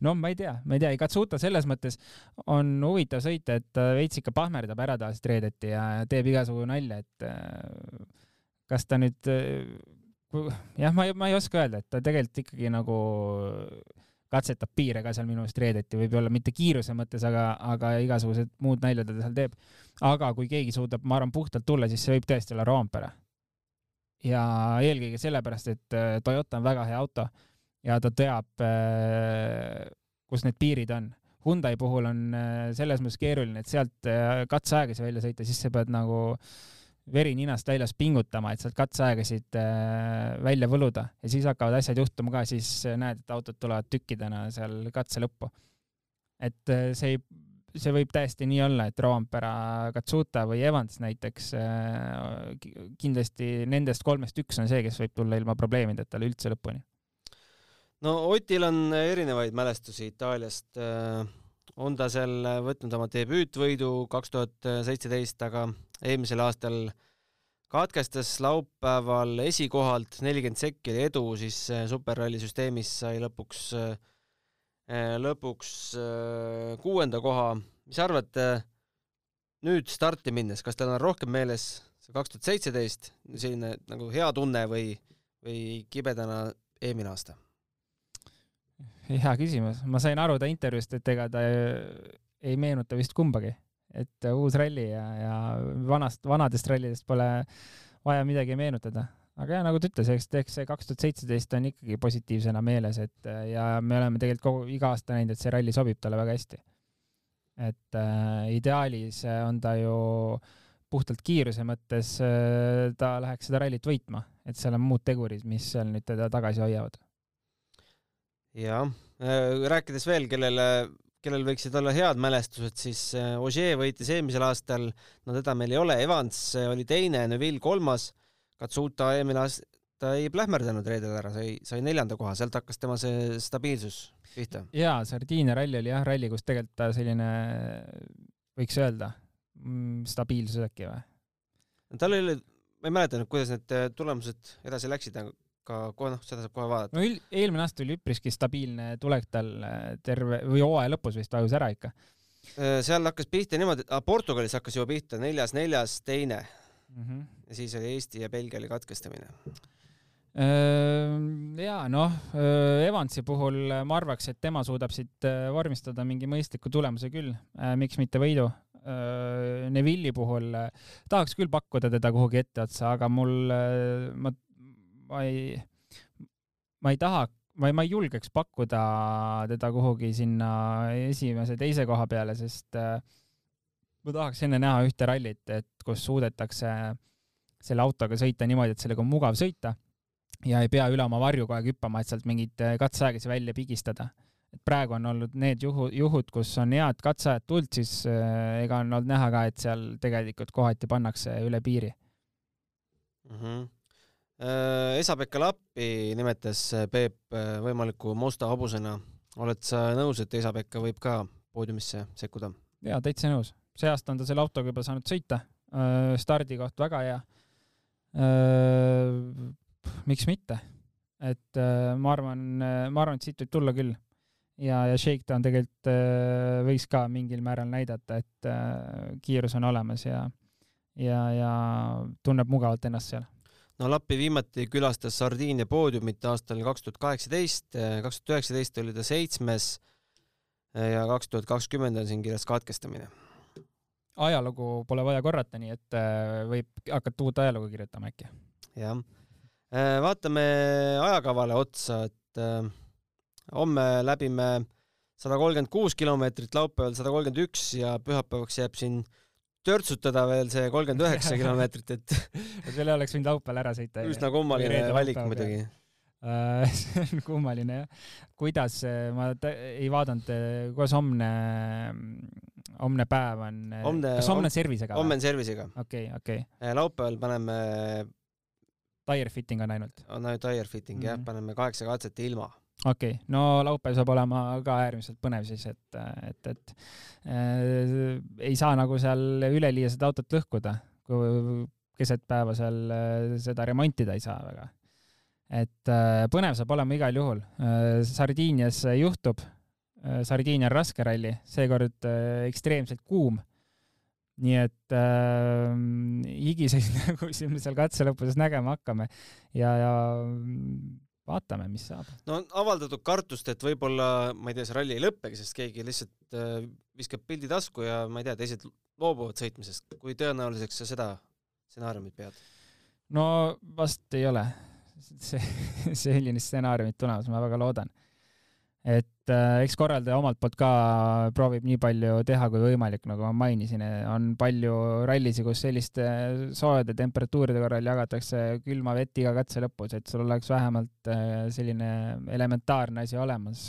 F: no ma ei tea, ma ei tea, Katsuta selles mõttes on huvitav sõita, et ta veits ikka pahmerdab ära tavaliselt reedeti ja teeb igasugu nalja, et äh, kas ta nüüd, äh, jah, ma ei, ma ei oska öelda, et ta tegelikult ikkagi nagu katsetab piire ka seal minu meelest reedeti, võib-olla mitte kiiruse mõttes, aga, aga igasugused muud naljad ta seal teeb. aga kui keegi suudab, ma arvan, puhtalt tulla, siis see võib tõesti olla Roompere. ja eelkõige sellepärast, et äh, Toyota on väga hea auto ja ta teab, äh, kus need piirid on. Hyundai puhul on äh, selles mõttes keeruline, et sealt katseaegasi välja sõita, siis sa pead nagu äh, veri ninast väljas pingutama, et sealt katseaegasid äh, välja võluda ja siis hakkavad asjad juhtuma ka, siis äh, näed, et autod tulevad tükkidena seal katse lõppu. et äh, see ei, see võib täiesti nii olla, et Roompera, Katsuta või Evans näiteks, kindlasti nendest kolmest üks on see, kes võib tulla ilma probleemideta üldse lõpuni.
B: no Otil on erinevaid mälestusi Itaaliast on ta seal võtnud oma debüütvõidu kaks tuhat seitseteist, aga eelmisel aastal katkestas laupäeval esikohalt, nelikümmend sekki oli edu, siis äh, superralli süsteemis sai lõpuks, äh, lõpuks äh, kuuenda koha. mis sa arvad, nüüd starti minnes, kas teil on rohkem meeles see kaks tuhat seitseteist, selline nagu hea tunne või, või kibedana eelmine aasta? [laughs]
F: hea küsimus, ma sain aru ta intervjuust, et ega ta ei meenuta vist kumbagi et uus ralli ja, ja vanast, vanadest rallidest pole vaja midagi meenutada. aga jah, nagu ta ütles, eks, eks see kaks tuhat seitseteist on ikkagi positiivsena meeles, et ja me oleme tegelikult kogu, iga aasta näinud, et see ralli sobib talle väga hästi. et äh, ideaalis on ta ju puhtalt kiiruse mõttes äh, ta läheks seda rallit võitma, et seal on muud tegurid, mis seal nüüd teda tagasi hoiavad.
B: Jah, äh, rääkides veel, kellele kellel võiksid olla head mälestused, siis äh, Ogier võitis eelmisel aastal, no teda meil ei ole, Evans äh, oli teine, Neville kolmas, Katsuta eelmine aasta ei plähmerdanud reedel ära, sai, sai neljanda koha, sealt hakkas tema see stabiilsus pihta.
F: jaa, Sardiinia ralli oli jah ralli, kus tegelikult ta selline, võiks öelda, mm, stabiilsus äkki või?
B: tal oli, ma ei mäleta nüüd, kuidas need tulemused edasi läksid, ka kohe noh, seda saab kohe vaadata.
F: no eelmine aasta oli üpriski stabiilne tulek tal äh, terve või hooaja lõpus vist vajus ära ikka.
B: Äh, seal hakkas pihta niimoodi, Portugalis hakkas juba pihta neljas, neljas, teine mm. -hmm. ja siis oli Eesti ja Belgia oli katkestamine.
F: Äh, ja noh, Evansi puhul ma arvaks, et tema suudab siit vormistada mingi mõistliku tulemuse küll, miks mitte võidu. Neville'i puhul tahaks küll pakkuda teda kuhugi etteotsa, aga mul, ma ma ei, ma ei taha, ma ei, ma ei julgeks pakkuda teda kuhugi sinna esimese, teise koha peale, sest äh, ma tahaks enne näha ühte rallit, et kus suudetakse selle autoga sõita niimoodi, et sellega on mugav sõita ja ei pea üle oma varju kogu aeg hüppama, et sealt mingeid äh, katseaegasi välja pigistada. et praegu on olnud need juhu, juhud, kus on head katseajad tulnud, siis äh, ega on olnud näha ka, et seal tegelikult kohati pannakse üle piiri
B: mm. -hmm Esa-Pekka Lappi nimetas äh, Peep äh, võimaliku musta hobusena. oled sa nõus, et Esa-Pekka võib ka poodiumisse sekkuda?
F: jaa, täitsa nõus. see aasta on ta selle autoga juba saanud sõita. stardikoht väga hea. miks mitte? et ma arvan, ma arvan, et siit võib tulla küll. ja, ja Shakedown tegelikult võiks ka mingil määral näidata, et kiirus on olemas ja, ja, ja tunneb mugavalt ennast seal
B: no Lappi viimati külastas Sardiinia poodiumit aastal kaks tuhat kaheksateist, kaks tuhat üheksateist oli ta seitsmes ja kaks tuhat kakskümmend on siin kirjas katkestamine.
F: ajalugu pole vaja korrata, nii et äh, võib hakata uut ajalugu kirjutama äkki.
B: jah. Äh, vaatame ajakavale otsa, et äh, homme läbime sada kolmkümmend kuus kilomeetrit, laupäeval sada kolmkümmend üks ja pühapäevaks jääb siin törtsutada veel see kolmkümmend üheksa kilomeetrit, et [laughs]
F: selle oleks võinud laupäeval ära sõita.
B: üsna kummaline valik muidugi
F: äh, [laughs] see on kummaline jah. kuidas, ma ei vaadanud, kuidas homne homne päev on kas homne
B: hom-
F: on service'iga
B: homme on service'iga.
F: okei, okei.
B: laupäeval paneme,
F: Tire fitting on ainult.
B: on ainult tire fitting mm -hmm. jah,
F: Mhm.
B: paneme kaheksa katset ilma.
F: Okei okay., no laupäev saab olema ka äärmiselt põnev siis, et, et, et äh, ei saa nagu seal üleliia seda autot lõhkuda, kui keset päeva seal äh, seda remontida ei saa väga. et äh, põnev saab olema igal juhul äh,. Sardiinias juhtub äh,, Sardiinia on raske ralli, seekord äh, ekstreemselt kuum. nii et äh, higiseid [laughs] nägusid me seal katse lõpus nägema hakkame ja, ja vaatame, mis saab.
B: no on avaldatud kartust, et võib-olla, ma ei tea, see ralli ei lõppegi, sest keegi lihtsalt äh, viskab pildi tasku ja ma ei tea, teised loobuvad sõitmisest. kui tõenäoliseks sa seda stsenaariumit pead?
F: no vast ei ole [laughs] see, selline stsenaariumit tulemas, ma väga loodan. Et äh, eks korraldaja omalt poolt ka proovib nii palju teha kui võimalik, nagu ma mainisin, on palju rallisid, kus selliste soojade temperatuuride korral jagatakse külma vett iga katse lõpus, et sul oleks vähemalt äh, selline elementaarne asi olemas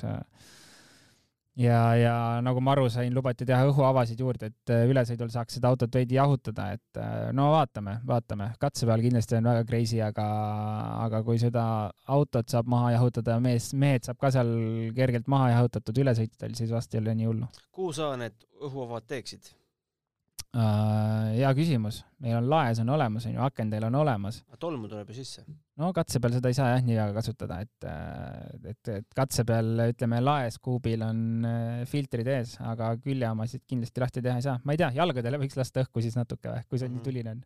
F: ja, ja nagu ma aru sain, lubati teha õhuavasid juurde, et äh, ülesõidul saaks seda autot veidi jahutada, et äh, no vaatame, vaatame. katse peal kindlasti on väga crazy, aga, aga kui seda autot saab maha jahutada ja mees, mehed saab ka seal kergelt maha jahutatud ülesõitudel, siis vast ei ole nii hullu
B: kuhu sa need õhuavad teeksid?
F: uh,. hea küsimus, meil on laes on olemas, on ju, akendel on olemas.
B: tolmu tuleb ju sisse.
F: no katse peal seda ei saa jah nii väga kasutada, et, et, et katse peal ütleme laes kuubil on äh, filtrid ees, aga küljeomasid kindlasti lahti teha ei saa. ma ei tea, jalgadele võiks lasta õhku siis natuke või, kui see
B: Mhm.
F: nii tuline on.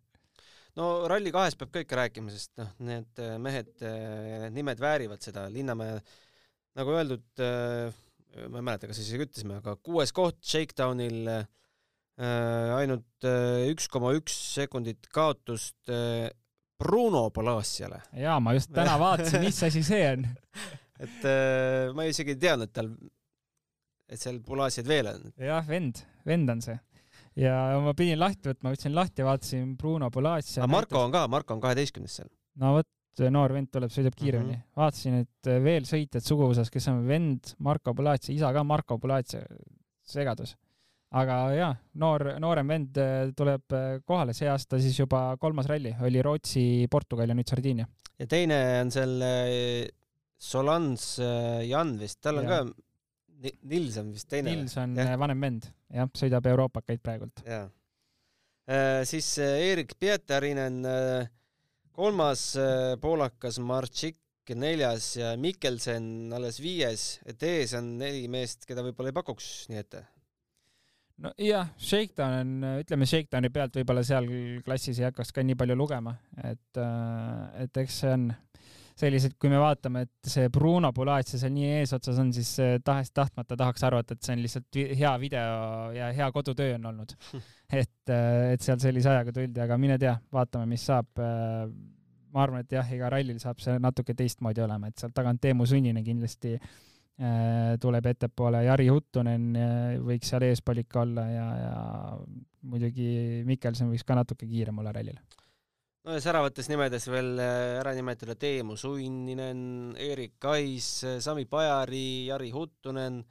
B: no Rally kahes peab ka ikka rääkima, sest noh, need äh, mehed, need nimed väärivad seda, Linnamäe nagu öeldud, ma ei mäleta, kas isegi ütlesime, aga kuues koht Shakedownil äh, ainult äh, üks koma üks sekundit kaotust äh, Bruno Palaciale.
F: jaa, ma just täna [laughs] vaatasin, mis asi see on.
B: et äh, ma isegi ei teadnud, et tal, et seal Palaciaid veel on.
F: jah, vend, vend on see. ja ma pidin lahti võtma, võtsin lahti ja vaatasin Bruno Polacia.
B: aga Marko on ka, Marko on kaheteistkümnes seal.
F: no vot, noor vend tuleb, sõidab kiiremini mm. -hmm. vaatasin, et veel sõitjad suguvõsas, kes on vend Marko Polacia, isa ka Marko Polacia, segadus. Aga jaa, noor, noorem vend äh, tuleb äh, kohale, see aasta siis juba kolmas ralli, oli Rootsi, Portugal ja nüüd Sardiinia.
B: ja teine on seal äh, Solans Jan vist, tal on
F: Jaa.
B: ka, Nils on vist teine.
F: Nils on äh, vanem vend, jah, sõidab Euroopakaid praegult.
B: jaa. siis Erik Pietarinen kolmas, poolakas Martšik neljas ja Mikkelsen alles viies, et ees on neli meest, keda võib-olla ei pakuks nii ette.
F: nojah, Shakedown on, ütleme Shakedowni pealt võib-olla seal klassis ei hakkaks ka nii palju lugema, et, et eks see on sellised, kui me vaatame, et see Bruno Pulaatsia seal nii eesotsas on, siis eh, tahes-tahtmata tahaks arvata, et see on lihtsalt hea video ja hea kodutöö on olnud. [laughs] et, et seal sellise ajaga tuldi, aga mine tea, vaatame, mis saab. ma arvan, et jah, iga rallil saab see natuke teistmoodi olema, et sealt tagant Teemu Sunninen kindlasti äh, tuleb ettepoole, Jari Huttunen äh, võiks seal eespool ikka olla ja, ja muidugi Mikkelson võiks ka natuke kiirem olla rallil.
B: no ja säravates nimedes veel äh, ära nimetada Teemu Sunninen, Erik Kais, Sami Pajari, Jari Huttunen,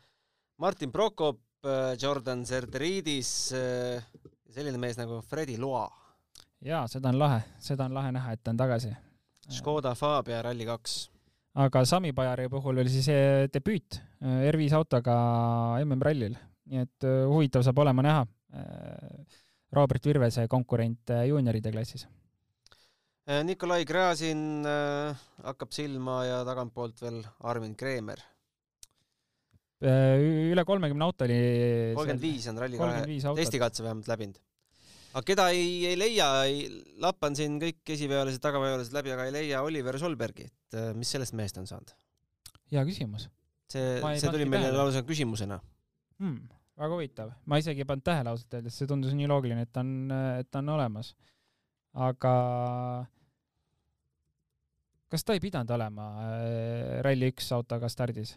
B: Martin Prokop, Jordan Zerderidis, selline mees nagu Fredi Loa,
F: jaa, seda on lahe, seda on lahe näha, et ta on tagasi.
B: Škoda Fabia Rally2
F: aga Sami Pajari puhul oli siis debüüt äh, R5 autoga MM-rallil, nii et äh, huvitav saab olema näha. Robert Virvese konkurent äh, juunioride klassis.
B: Äh, Nikolai Gräzin äh, hakkab silma ja tagantpoolt veel Armin Kreemer.
F: Äh, üle kolmekümne auto oli.
B: kolmkümmend viis on Rally2
F: kolmkümmend viis autot.
B: testikatse vähemalt läbinud. Aga keda ei, ei leia, lappan siin kõik esiveolised, tagaveolised läbi, aga ei leia Oliver Solbergi, et äh, mis sellest mehest on saanud?
F: hea küsimus
B: see see tuli meile lausa küsimusena.
F: hmm,. väga huvitav, ma isegi ei pannud tähele ausalt öeldes, see tundus nii loogiline, et ta on, et ta on olemas. aga kas ta ei pidanud olema äh, Rally1 autoga stardis?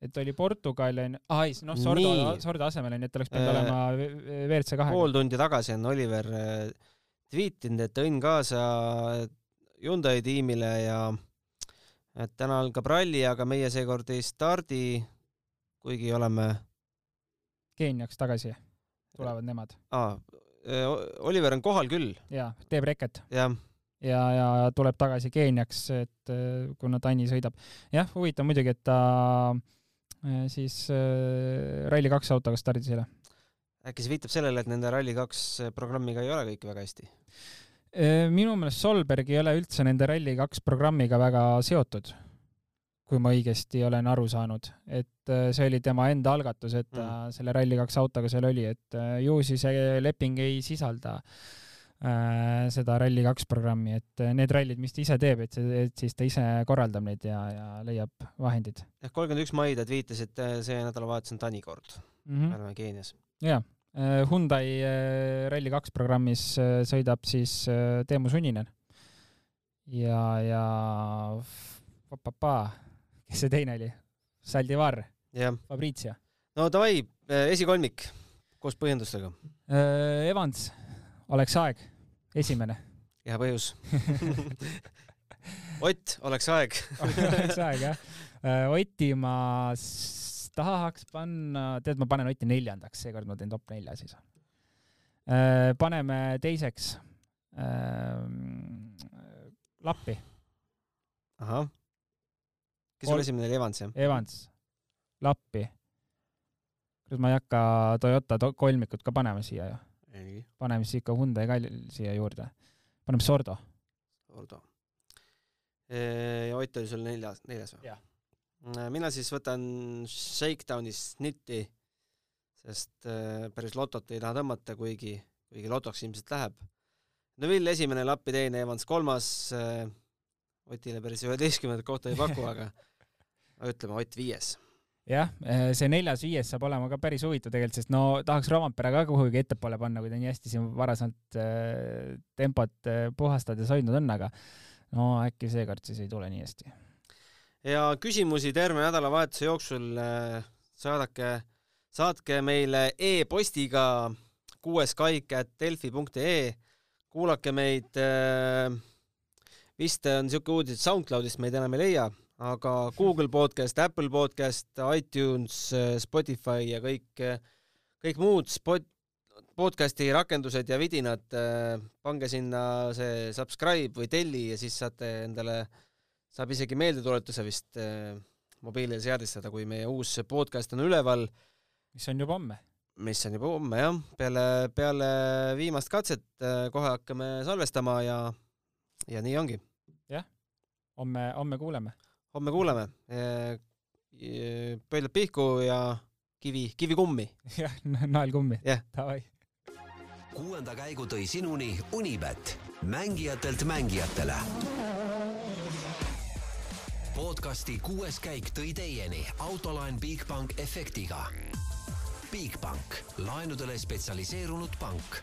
F: Et oli Portugal onju, aa ei, noh Sordo Sordo asemel onju, et oleks pidanud
B: Äh,
F: olema WRC kahega.
B: pool tundi tagasi on Oliver äh, tweetinud, et õnn kaasa Hyundai tiimile ja et täna algab ralli, aga meie seekord ei stardi, kuigi oleme
F: Keeniaks tagasi. tulevad nemad.
B: aa, Oliver on kohal küll.
F: jaa, teeb reket.
B: jah
F: ja, ja tuleb tagasi Keeniaks, et kuna Tani sõidab. jah, huvitav muidugi, et ta siis Rally2 autoga stardis eile.
B: äkki see viitab sellele, et nende Rally2 programmiga ei ole kõik väga hästi?
F: minu meelest Solberg ei ole üldse nende Rally2 programmiga väga seotud kui ma õigesti olen aru saanud, et äh, see oli tema enda algatus, et ta mm. selle Rally2 autoga seal oli, et äh, ju siis leping ei sisalda äh, seda Rally2 programmi, et äh, need rallid, mis ta ise teeb, et et siis ta ise korraldab neid ja, ja leiab vahendid.
B: ehk kolmkümmend üks mai, te viitasite, see nädalavahetus on Tani kord mm, -hmm. me oleme Keenias.
F: jaa, Hyundai Rally2 programmis sõidab siis Teemu Suninen ja, ja pa-pa-pa kes see teine oli? Saldivar? Fabrizio?
B: no davai, esikolmik koos põhjendustega.
F: Evans, oleks aeg, esimene.
B: hea põhjus [laughs] Ott, oleks aeg
F: oleks aeg jah. Eh, Oti ma tahaks panna, tead, ma panen Oti neljandaks, seekord ma teen top nelja siis. paneme teiseks Lappi.
B: ahah kes sul esimene oli, Evans, jah?
F: Evans, Lappi. kas ma ei hakka Toyota to kolmikut ka panema siia ju? Paneme siis ikka Hyundai ka siia juurde. paneme Sordo.
B: Sordo. ja Ott oli sul neljas, neljas või? Äh, mina siis võtan Shakedowni Snitti, sest äh, päris lotot ei taha tõmmata, kuigi, kuigi lotoks ilmselt läheb. Neville esimene, Lappi teine, Evans kolmas. Äh, Otile päris üheteistkümnendat kohta ei paku, aga ütleme Ott viies
F: jah, eh, see neljas-viies saab olema ka päris huvitav tegelikult, sest no tahaks Rompera ka kuhugi ettepoole panna, kui ta nii hästi siin varasemalt äh, tempot äh, puhastades hoidnud on, aga no äkki seekord siis ei tule nii hästi.
B: ja küsimusi terve nädalavahetuse jooksul saadake, saatke meile e-postiga kuueskaik.delfi.ee, kuulake meid vist on niisugune uudis, et SoundCloudist meid enam ei leia, aga Google podcast, Apple podcast, iTunes, Spotify ja kõik, kõik muud spot-, podcasti rakendused ja vidinad, pange sinna see subscribe või telli ja siis saate endale, saab isegi meeldetuletuse vist mobiilile seadistada, kui meie uus podcast on üleval.
F: mis on juba homme.
B: mis on juba homme jah, peale, peale viimast katset kohe hakkame salvestama ja, ja nii ongi.
F: jah, homme, homme kuuleme
B: homme kuuleme. pöidlad pihku ja kivi, kivi kummi.
F: jah, nael kummi.
B: jah.
F: Davai.
A: kuuenda käigu tõi sinuni Unibet, mängijatelt mängijatele. podcasti kuues käik tõi teieni autolaen Bigbank efektiga. Bigbank, laenudele spetsialiseerunud pank